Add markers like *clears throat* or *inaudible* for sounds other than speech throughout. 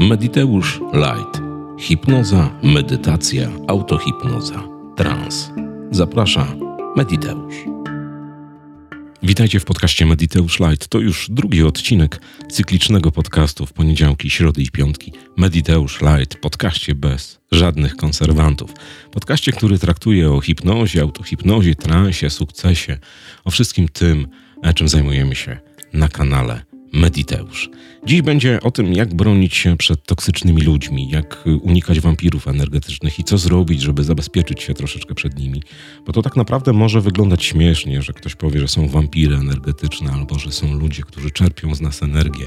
Mediteusz Light. Hipnoza, medytacja, autohipnoza, trans. Zaprasza Mediteusz. Witajcie w podcaście Mediteusz Light. To już drugi odcinek cyklicznego podcastu w poniedziałki, środy i piątki. Mediteusz Light, podcaście bez żadnych konserwantów. Podcaście, który traktuje o hipnozie, autohipnozie, transie, sukcesie, o wszystkim tym, czym zajmujemy się na kanale Mediteusz. Dziś będzie o tym, jak bronić się przed toksycznymi ludźmi, jak unikać wampirów energetycznych i co zrobić, żeby zabezpieczyć się troszeczkę przed nimi. Bo to tak naprawdę może wyglądać śmiesznie, że ktoś powie, że są wampiry energetyczne, albo że są ludzie, którzy czerpią z nas energię,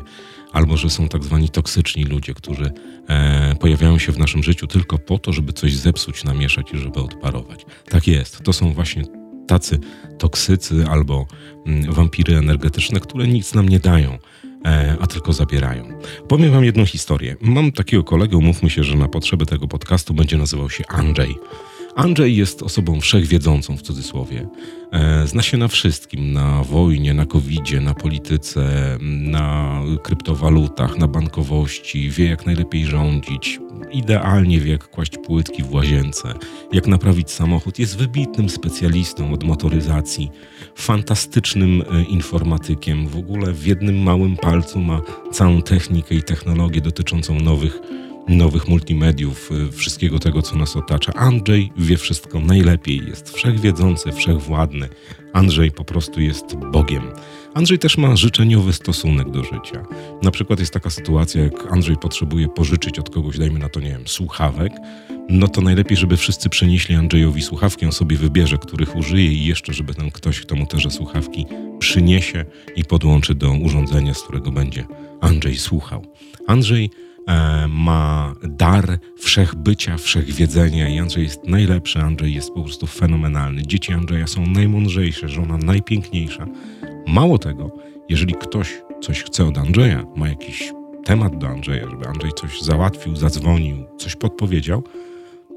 albo że są tak zwani toksyczni ludzie, którzy e, pojawiają się w naszym życiu tylko po to, żeby coś zepsuć, namieszać i żeby odparować. Tak jest. To są właśnie tacy toksycy albo mm, wampiry energetyczne, które nic nam nie dają E, a tylko zabierają. Powiem wam jedną historię. Mam takiego kolegę, umówmy się, że na potrzeby tego podcastu będzie nazywał się Andrzej. Andrzej jest osobą wszechwiedzącą w cudzysłowie. E, zna się na wszystkim: na wojnie, na covidzie, na polityce, na kryptowalutach, na bankowości. Wie, jak najlepiej rządzić. Idealnie wie, jak kłaść płytki w łazience, jak naprawić samochód. Jest wybitnym specjalistą od motoryzacji, fantastycznym e, informatykiem. W ogóle w jednym małym palcu ma całą technikę i technologię dotyczącą nowych nowych multimediów, y, wszystkiego tego, co nas otacza. Andrzej wie wszystko najlepiej, jest wszechwiedzący, wszechwładny. Andrzej po prostu jest Bogiem. Andrzej też ma życzeniowy stosunek do życia. Na przykład jest taka sytuacja, jak Andrzej potrzebuje pożyczyć od kogoś, dajmy na to, nie wiem, słuchawek, no to najlepiej, żeby wszyscy przenieśli Andrzejowi słuchawki, on sobie wybierze, których użyje i jeszcze, żeby ten ktoś, kto mu te słuchawki przyniesie i podłączy do urządzenia, z którego będzie Andrzej słuchał. Andrzej ma dar wszechbycia, wszechwiedzenia i Andrzej jest najlepszy, Andrzej jest po prostu fenomenalny. Dzieci Andrzeja są najmądrzejsze, żona najpiękniejsza. Mało tego, jeżeli ktoś coś chce od Andrzeja, ma jakiś temat do Andrzeja, żeby Andrzej coś załatwił, zadzwonił, coś podpowiedział,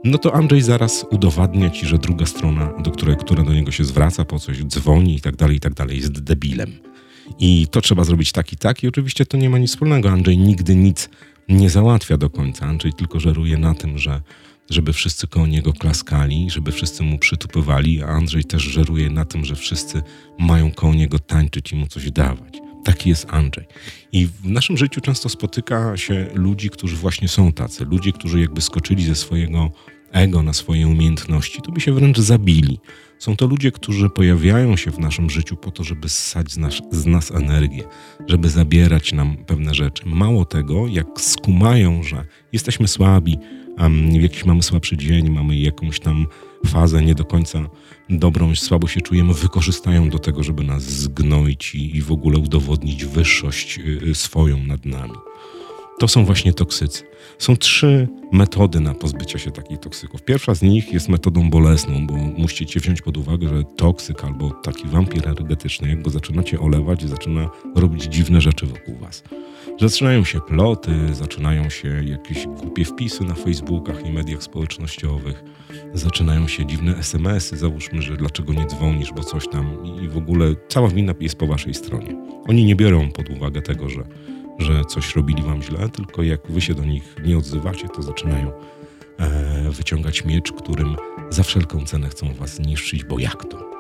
no to Andrzej zaraz udowadnia ci, że druga strona, do której, która do niego się zwraca po coś, dzwoni i tak dalej, i tak dalej, jest debilem. I to trzeba zrobić tak i tak. I oczywiście to nie ma nic wspólnego. Andrzej nigdy nic nie załatwia do końca. Andrzej tylko żeruje na tym, że żeby wszyscy koło niego klaskali, żeby wszyscy mu przytupywali, a Andrzej też żeruje na tym, że wszyscy mają koło niego tańczyć i mu coś dawać. Taki jest Andrzej. I w naszym życiu często spotyka się ludzi, którzy właśnie są tacy. Ludzie, którzy jakby skoczyli ze swojego ego na swoje umiejętności, to by się wręcz zabili. Są to ludzie, którzy pojawiają się w naszym życiu po to, żeby ssać z nas, z nas energię, żeby zabierać nam pewne rzeczy. Mało tego, jak skumają, że jesteśmy słabi, um, jakiś mamy słabszy dzień, mamy jakąś tam fazę nie do końca dobrą, słabo się czujemy, wykorzystają do tego, żeby nas zgnoić i, i w ogóle udowodnić wyższość y, y, swoją nad nami. To są właśnie toksycy. Są trzy metody na pozbycie się takich toksyków. Pierwsza z nich jest metodą bolesną, bo musicie wziąć pod uwagę, że toksyk albo taki wampir energetyczny, jak go zaczynacie olewać, zaczyna robić dziwne rzeczy wokół was. Zaczynają się ploty, zaczynają się jakieś głupie wpisy na Facebookach i mediach społecznościowych, zaczynają się dziwne SMS-y, załóżmy, że dlaczego nie dzwonisz, bo coś tam i w ogóle cała wina jest po waszej stronie. Oni nie biorą pod uwagę tego, że że coś robili wam źle, tylko jak wy się do nich nie odzywacie, to zaczynają e, wyciągać miecz, którym za wszelką cenę chcą was zniszczyć, bo jak to?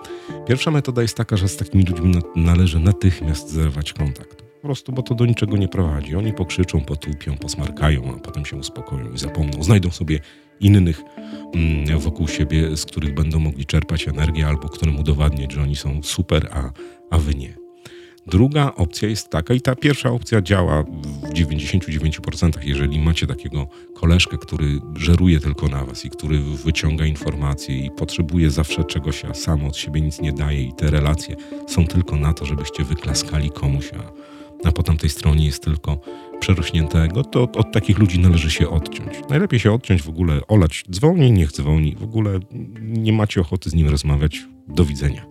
Pierwsza metoda jest taka, że z takimi ludźmi należy natychmiast zerwać kontakt. Po prostu, bo to do niczego nie prowadzi. Oni pokrzyczą, potłupią, posmarkają, a potem się uspokoją i zapomną. Znajdą sobie innych mm, wokół siebie, z których będą mogli czerpać energię albo którym udowadniać, że oni są super, a, a wy nie. Druga opcja jest taka, i ta pierwsza opcja działa w 99%, jeżeli macie takiego koleżkę, który żeruje tylko na was i który wyciąga informacje i potrzebuje zawsze czegoś, a sam od siebie nic nie daje, i te relacje są tylko na to, żebyście wyklaskali komuś, a, a po tamtej stronie jest tylko przerośniętego, to od, od, takich ludzi należy się odciąć. Najlepiej się odciąć w ogóle, olać, dzwoni, niech dzwoni, w ogóle nie macie ochoty z nim rozmawiać, do widzenia.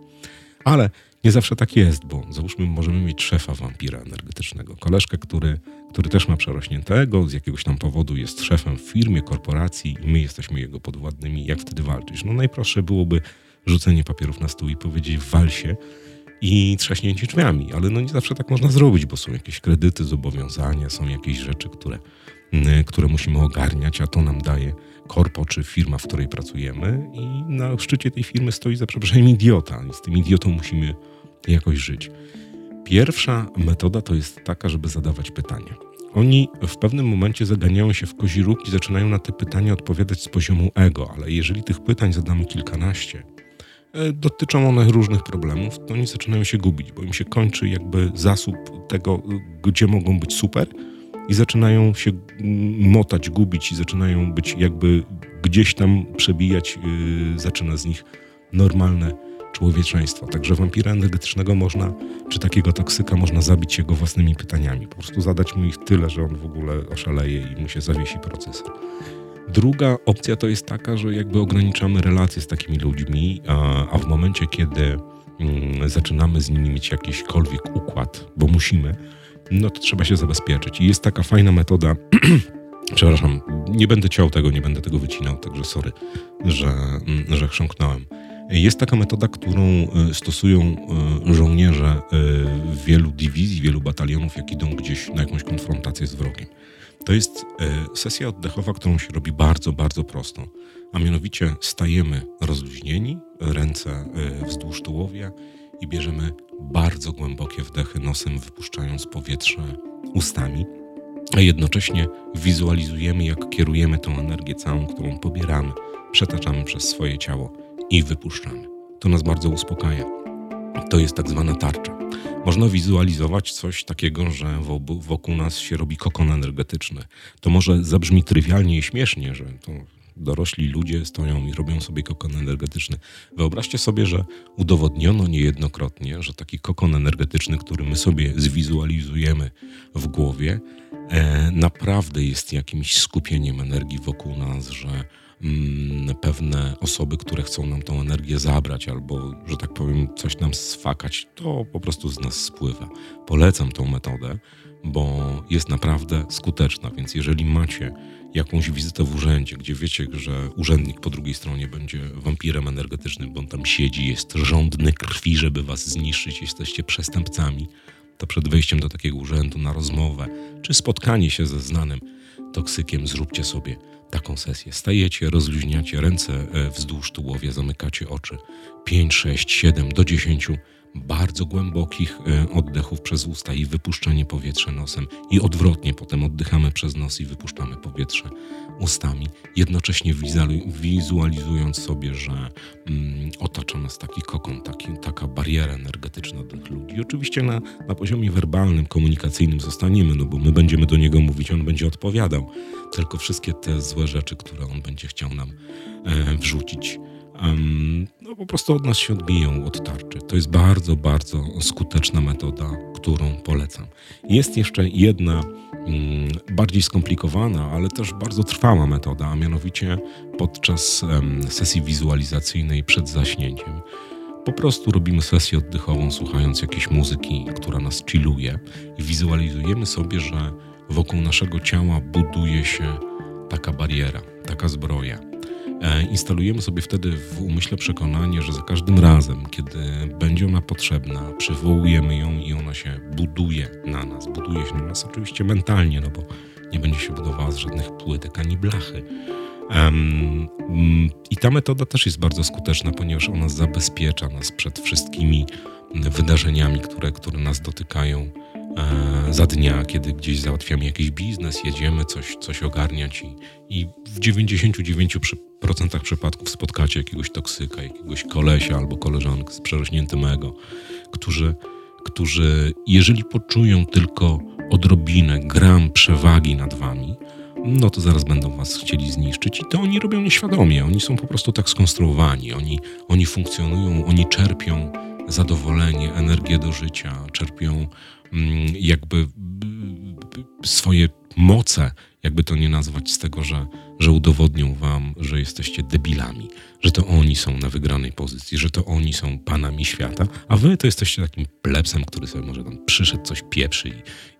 Ale nie zawsze tak jest, bo załóżmy, możemy mieć szefa wampira energetycznego, koleżkę, który, który też ma przerośniętego, z jakiegoś tam powodu jest szefem w firmie, korporacji i my jesteśmy jego podwładnymi. Jak wtedy walczyć? No najprostsze byłoby rzucenie papierów na stół i powiedzieć wal się i trzaśnięcie drzwiami, ale no nie zawsze tak można zrobić, bo są jakieś kredyty, zobowiązania, są jakieś rzeczy, które, które musimy ogarniać, a to nam daje korpo czy firma, w której pracujemy i na szczycie tej firmy stoi za przeproszeniem idiota i z tym idiotą musimy jakoś żyć. Pierwsza metoda to jest taka, żeby zadawać pytania. Oni w pewnym momencie zaganiają się w kozi róg i zaczynają na te pytania odpowiadać z poziomu ego, ale jeżeli tych pytań zadamy kilkanaście, e, dotyczą one różnych problemów, to oni zaczynają się gubić, bo im się kończy jakby zasób tego, gdzie mogą być super i zaczynają się motać, gubić i zaczynają być jakby gdzieś tam przebijać, yy, zaczyna z nich normalne człowieczeństwo. Także wampira energetycznego można, czy takiego toksyka można zabić jego własnymi pytaniami. Po prostu zadać mu ich tyle, że on w ogóle oszaleje i mu się zawiesi procesor. Druga opcja to jest taka, że jakby ograniczamy relacje z takimi ludźmi, a, a w momencie, kiedy mm, zaczynamy z nimi mieć jakiśkolwiek układ, bo musimy, no to trzeba się zabezpieczyć. I jest taka fajna metoda, *clears throat* przepraszam, nie będę ciął tego, nie będę tego wycinał, także sorry, że, mm, że chrząknąłem. Jest taka metoda, którą e, stosują e, żołnierze e, wielu dywizji, wielu batalionów, jak idą gdzieś na jakąś konfrontację z wrogiem. To jest sesja oddechowa, którą się robi bardzo, bardzo prosto. A mianowicie stajemy rozluźnieni, ręce wzdłuż tułowia i bierzemy bardzo głębokie wdechy nosem, wypuszczając powietrze ustami, a jednocześnie wizualizujemy, jak kierujemy tą energię całą, którą pobieramy, przetaczamy przez swoje ciało i wypuszczamy. To nas bardzo uspokaja. To jest tak zwana tarcza. Można wizualizować coś takiego, że wokół nas się robi kokon energetyczny. To może zabrzmi trywialnie i śmiesznie, że to dorośli ludzie stoją i robią sobie kokon energetyczny. Wyobraźcie sobie, że udowodniono niejednokrotnie, że taki kokon energetyczny, który my sobie zwizualizujemy w głowie, e, naprawdę jest jakimś skupieniem energii wokół nas, że pewne osoby, które chcą nam tą energię zabrać albo, że tak powiem, coś nam sfakać, to po prostu z nas spływa. Polecam tą metodę, bo jest naprawdę skuteczna, więc jeżeli macie jakąś wizytę w urzędzie, gdzie wiecie, że urzędnik po drugiej stronie będzie wampirem energetycznym, bo on tam siedzi, jest żądny krwi, żeby was zniszczyć, jesteście przestępcami, to przed wejściem do takiego urzędu na rozmowę czy spotkanie się ze znanym toksykiem zróbcie sobie taką sesję. Stajecie, rozluźniacie ręce e, wzdłuż tułowia, zamykacie oczy. 5, 6, 7 do 10 bardzo głębokich e, oddechów przez usta i wypuszczanie powietrza nosem i odwrotnie, potem oddychamy przez nos i wypuszczamy powietrze ustami, jednocześnie wizualizując sobie, że mm, otacza nas taki kokon, taki, taka bariera energetyczna tych ludzi. Oczywiście na, na poziomie werbalnym, komunikacyjnym zostaniemy, no bo my będziemy do niego mówić, on będzie odpowiadał, tylko wszystkie te złe rzeczy, które on będzie chciał nam e, wrzucić, no po prostu od nas się odbiją od tarczy. To jest bardzo, bardzo skuteczna metoda, którą polecam. Jest jeszcze jedna um, bardziej skomplikowana, ale też bardzo trwała metoda, a mianowicie podczas sesji wizualizacyjnej przed zaśnięciem. Po prostu robimy sesję oddechową, słuchając jakiejś muzyki, która nas chilluje i wizualizujemy sobie, że wokół naszego ciała buduje się taka bariera, taka zbroja instalujemy sobie wtedy w umyśle przekonanie, że za każdym razem, kiedy będzie ona potrzebna, przywołujemy ją i ona się buduje na nas. Buduje się na nas oczywiście mentalnie, no bo nie będzie się budowała z żadnych płytek ani blachy. Um, I ta metoda też jest bardzo skuteczna, ponieważ ona zabezpiecza nas przed wszystkimi wydarzeniami, które, które nas dotykają E, za dnia, kiedy gdzieś załatwiamy jakiś biznes, jedziemy coś, coś ogarniać i, i w 99% przypadków spotkacie jakiegoś toksyka, jakiegoś kolesia albo koleżankę z przerośniętym ego, którzy, którzy jeżeli poczują tylko odrobinę, gram przewagi nad wami, no to zaraz będą was chcieli zniszczyć i to oni robią nieświadomie, oni są po prostu tak skonstruowani, oni, oni funkcjonują, oni czerpią zadowolenie, energię do życia, czerpią Mm, jakby swoje moce, jakby to nie nazwać, z tego, że że udowodnią wam, że jesteście debilami, że to oni są na wygranej pozycji, że to oni są panami świata, a wy to jesteście takim plepsem, który sobie może tam przyszedł, coś pieprzy i,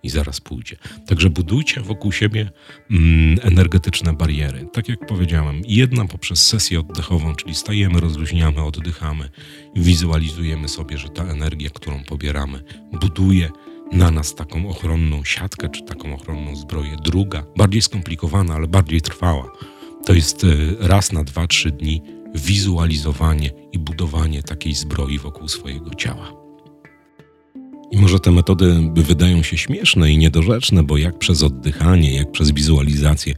i zaraz pójdzie. Także budujcie wokół siebie mm, energetyczne bariery. Tak jak powiedziałem, jedna poprzez sesję oddechową, czyli stajemy, rozluźniamy, oddychamy i wizualizujemy sobie, że ta energia, którą pobieramy, buduje na nas taką ochronną siatkę czy taką ochronną zbroję. Druga, bardziej skomplikowana, ale bardziej trwała, to jest e, raz na dwa, trzy dni wizualizowanie i budowanie takiej zbroi wokół swojego ciała. I może te metody wydają się śmieszne i niedorzeczne, bo jak przez oddychanie, jak przez wizualizację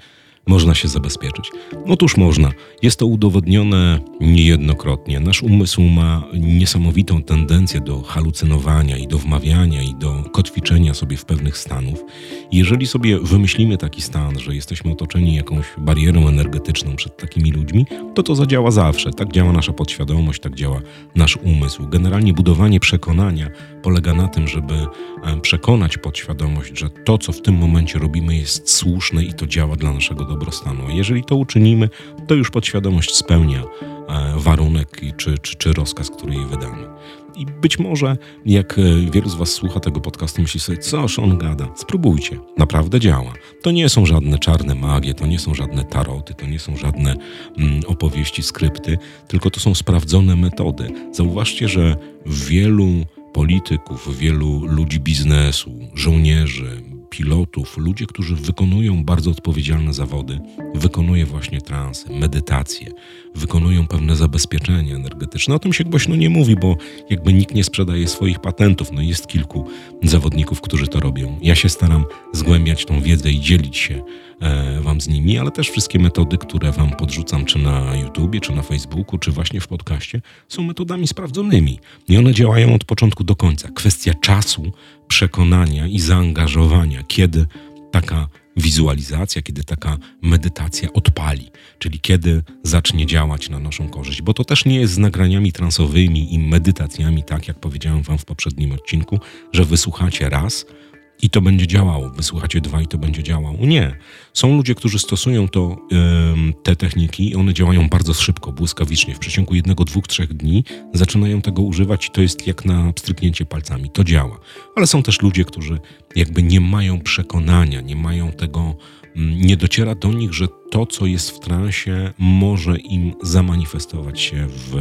można się zabezpieczyć? Otóż można. Jest to udowodnione niejednokrotnie. Nasz umysł ma niesamowitą tendencję do halucynowania i do wmawiania i do kotwiczenia sobie w pewnych stanów. Jeżeli sobie wymyślimy taki stan, że jesteśmy otoczeni jakąś barierą energetyczną przed takimi ludźmi, to to zadziała zawsze. Tak działa nasza podświadomość, tak działa nasz umysł. Generalnie budowanie przekonania polega na tym, żeby e, przekonać podświadomość, że to, co w tym momencie robimy, jest słuszne i to działa dla naszego dobrostanu. Jeżeli to uczynimy, to już podświadomość spełnia e, warunek czy, czy, czy rozkaz, który jej wydamy. I być może, jak e, wielu z Was słucha tego podcastu, myśli sobie, coż on gada. Spróbujcie, naprawdę działa. To nie są żadne czarne magie, to nie są żadne taroty, to nie są żadne mm, opowieści, skrypty, tylko to są sprawdzone metody. Zauważcie, że wielu polityków, wielu ludzi biznesu, żołnierzy, pilotów, ludzie, którzy wykonują bardzo odpowiedzialne zawody, wykonuje właśnie transy, medytacje, wykonują pewne zabezpieczenia energetyczne. O tym się głośno nie mówi, bo jakby nikt nie sprzedaje swoich patentów. No jest kilku zawodników, którzy to robią. Ja się staram zgłębiać tą wiedzę i dzielić się e, Wam z nimi, ale też wszystkie metody, które Wam podrzucam, czy na YouTubie, czy na Facebooku, czy właśnie w podcaście, są metodami sprawdzonymi i one działają od początku do końca. Kwestia czasu, przekonania i zaangażowania, kiedy taka wizualizacja, kiedy taka medytacja odpali, czyli kiedy zacznie działać na naszą korzyść, bo to też nie jest z nagraniami transowymi i medytacjami, tak jak powiedziałem Wam w poprzednim odcinku, że wysłuchacie raz, i to będzie działało. Wysłuchacie dwa i to będzie działało. Nie. Są ludzie, którzy stosują to, te techniki i one działają bardzo szybko, błyskawicznie. W przeciągu jednego, dwóch, trzech dni zaczynają tego używać i to jest jak na pstryknięcie palcami. To działa. Ale są też ludzie, którzy jakby nie mają przekonania, nie mają tego, nie dociera do nich, że to, co jest w transie, może im zamanifestować się w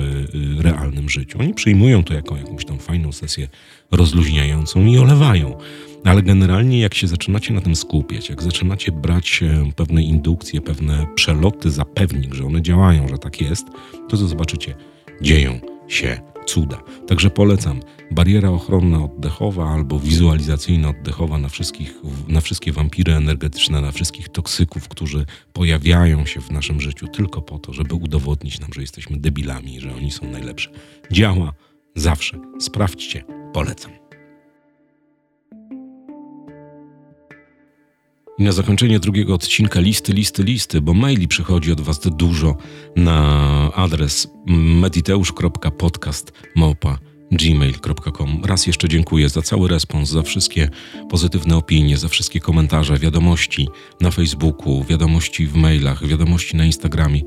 y, realnym życiu. Oni przyjmują to jako jakąś tam fajną sesję rozluźniającą i olewają. Ale generalnie, jak się zaczynacie na tym skupiać, jak zaczynacie brać e, pewne indukcje, pewne przeloty za pewnik, że one działają, że tak jest, to co zobaczycie, dzieją się cuda. Także polecam bariera ochronna oddechowa albo wizualizacyjna oddechowa na, wszystkich, na wszystkie wampiry energetyczne, na wszystkich toksyków, którzy pojawiają się w naszym życiu tylko po to, żeby udowodnić nam, że jesteśmy debilami, że oni są najlepsze. Działa zawsze. Sprawdźcie. Polecam. I na zakończenie drugiego odcinka listy, listy, listy, bo maili przychodzi od Was dużo na adres mediteusz.podcast.gmail.com Raz jeszcze dziękuję za cały respons, za wszystkie pozytywne opinie, za wszystkie komentarze, wiadomości na Facebooku, wiadomości w mailach, wiadomości na Instagramie.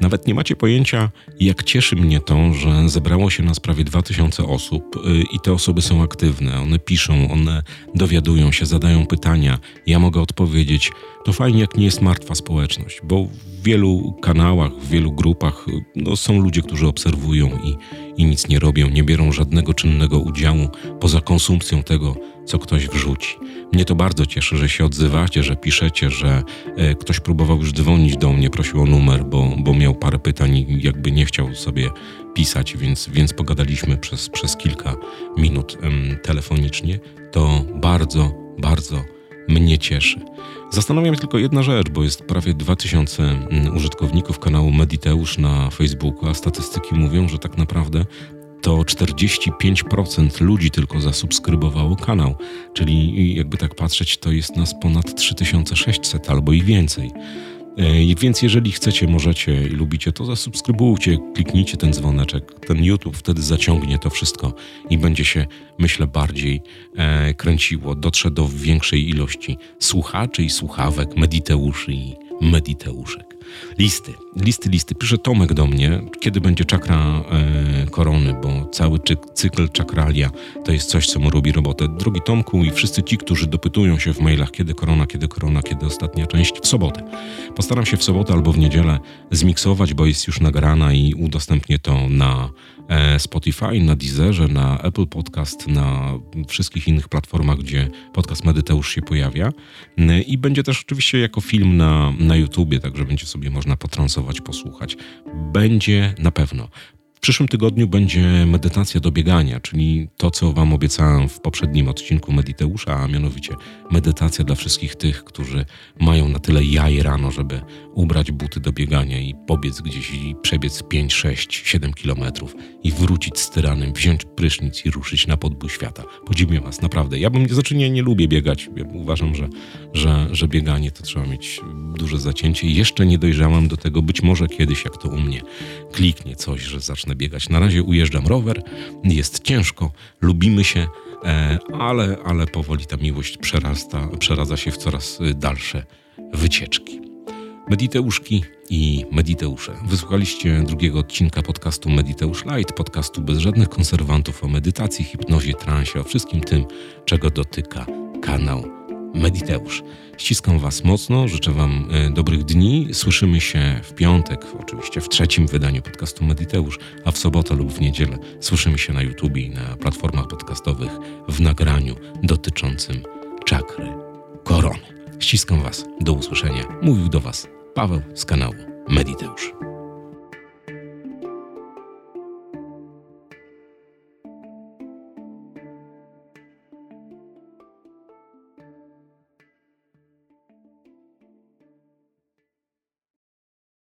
Nawet nie macie pojęcia, jak cieszy mnie to, że zebrało się nas prawie 2000 osób y, i te osoby są aktywne. One piszą, one dowiadują się, zadają pytania. Ja mogę odpowiedzieć. To fajnie, jak nie jest martwa społeczność, bo w wielu kanałach, w wielu grupach y, no, są ludzie, którzy obserwują i, i nic nie robią, nie biorą żadnego czynnego udziału poza konsumpcją tego, co ktoś wrzuci. Mnie to bardzo cieszy, że się odzywacie, że piszecie, że e, ktoś próbował już dzwonić do mnie, prosił o numer, bo, bo miał parę pytań i jakby nie chciał sobie pisać, więc, więc pogadaliśmy przez, przez kilka minut telefonicznie. To bardzo, bardzo mnie cieszy. Zastanawiam się tylko jedna rzecz, bo jest prawie 2000 mm, użytkowników kanału Mediteusz na Facebooku, a statystyki mówią, że tak naprawdę to 45% ludzi tylko zasubskrybowało kanał, czyli jakby tak patrzeć, to jest nas ponad 3600 albo i więcej. E, więc jeżeli chcecie, możecie i lubicie, to zasubskrybujcie, kliknijcie ten dzwoneczek. Ten YouTube wtedy zaciągnie to wszystko i będzie się, myślę, bardziej e, kręciło. Dotrze do większej ilości słuchaczy i słuchawek, mediteuszy i mediteuszek. Listy, listy, listy. Pisze Tomek do mnie, kiedy będzie czakra e, korony, bo cały cykl czakralia to jest coś, co mu robi robotę. Drogi Tomku i wszyscy ci, którzy dopytują się w mailach, kiedy korona, kiedy korona, kiedy ostatnia część, w sobotę. Postaram się w sobotę albo w niedzielę zmiksować, bo jest już nagrana i udostępnię to na Spotify, na Deezerze, na Apple Podcast, na wszystkich innych platformach, gdzie podcast Medyteusz się pojawia. I będzie też oczywiście jako film na, na YouTubie, także będzie sobie można potransować, posłuchać. Będzie na pewno. W przyszłym tygodniu będzie medytacja do biegania, czyli to, co Wam obiecałem w poprzednim odcinku Mediteusza, a mianowicie medytacja dla wszystkich tych, którzy mają na tyle jaj rano, żeby ubrać buty do biegania i pobiec gdzieś i przebiec 5, 6, 7 kilometrów i wrócić z tyranem, wziąć prysznic i ruszyć na podbój świata. Podziwiam Was, naprawdę. Ja bym, znaczy nie, nie lubię biegać. Ja uważam, że, że, że bieganie to trzeba mieć duże zacięcie jeszcze nie dojrzałem do tego, być może kiedyś, jak to u mnie, kliknie coś, że zacznę biegać. Na razie ujeżdżam rower, jest ciężko, lubimy się, e, ale, ale powoli ta miłość przerasta, przeradza się w coraz dalsze wycieczki. Mediteuszki i Mediteusze. Wysłuchaliście drugiego odcinka podcastu Mediteusz Light, podcastu bez żadnych konserwantów o medytacji, hipnozie, transie, o wszystkim tym, czego dotyka kanał Mediteusz. Ściskam Was mocno, życzę Wam e, dobrych dni. Słyszymy się w piątek, oczywiście w trzecim wydaniu podcastu Mediteusz, a w sobotę lub w niedzielę słyszymy się na YouTube i na platformach podcastowych w nagraniu dotyczącym czakry korony. Ściskam Was. Do usłyszenia. Mówił do Was Paweł z kanału Mediteusz.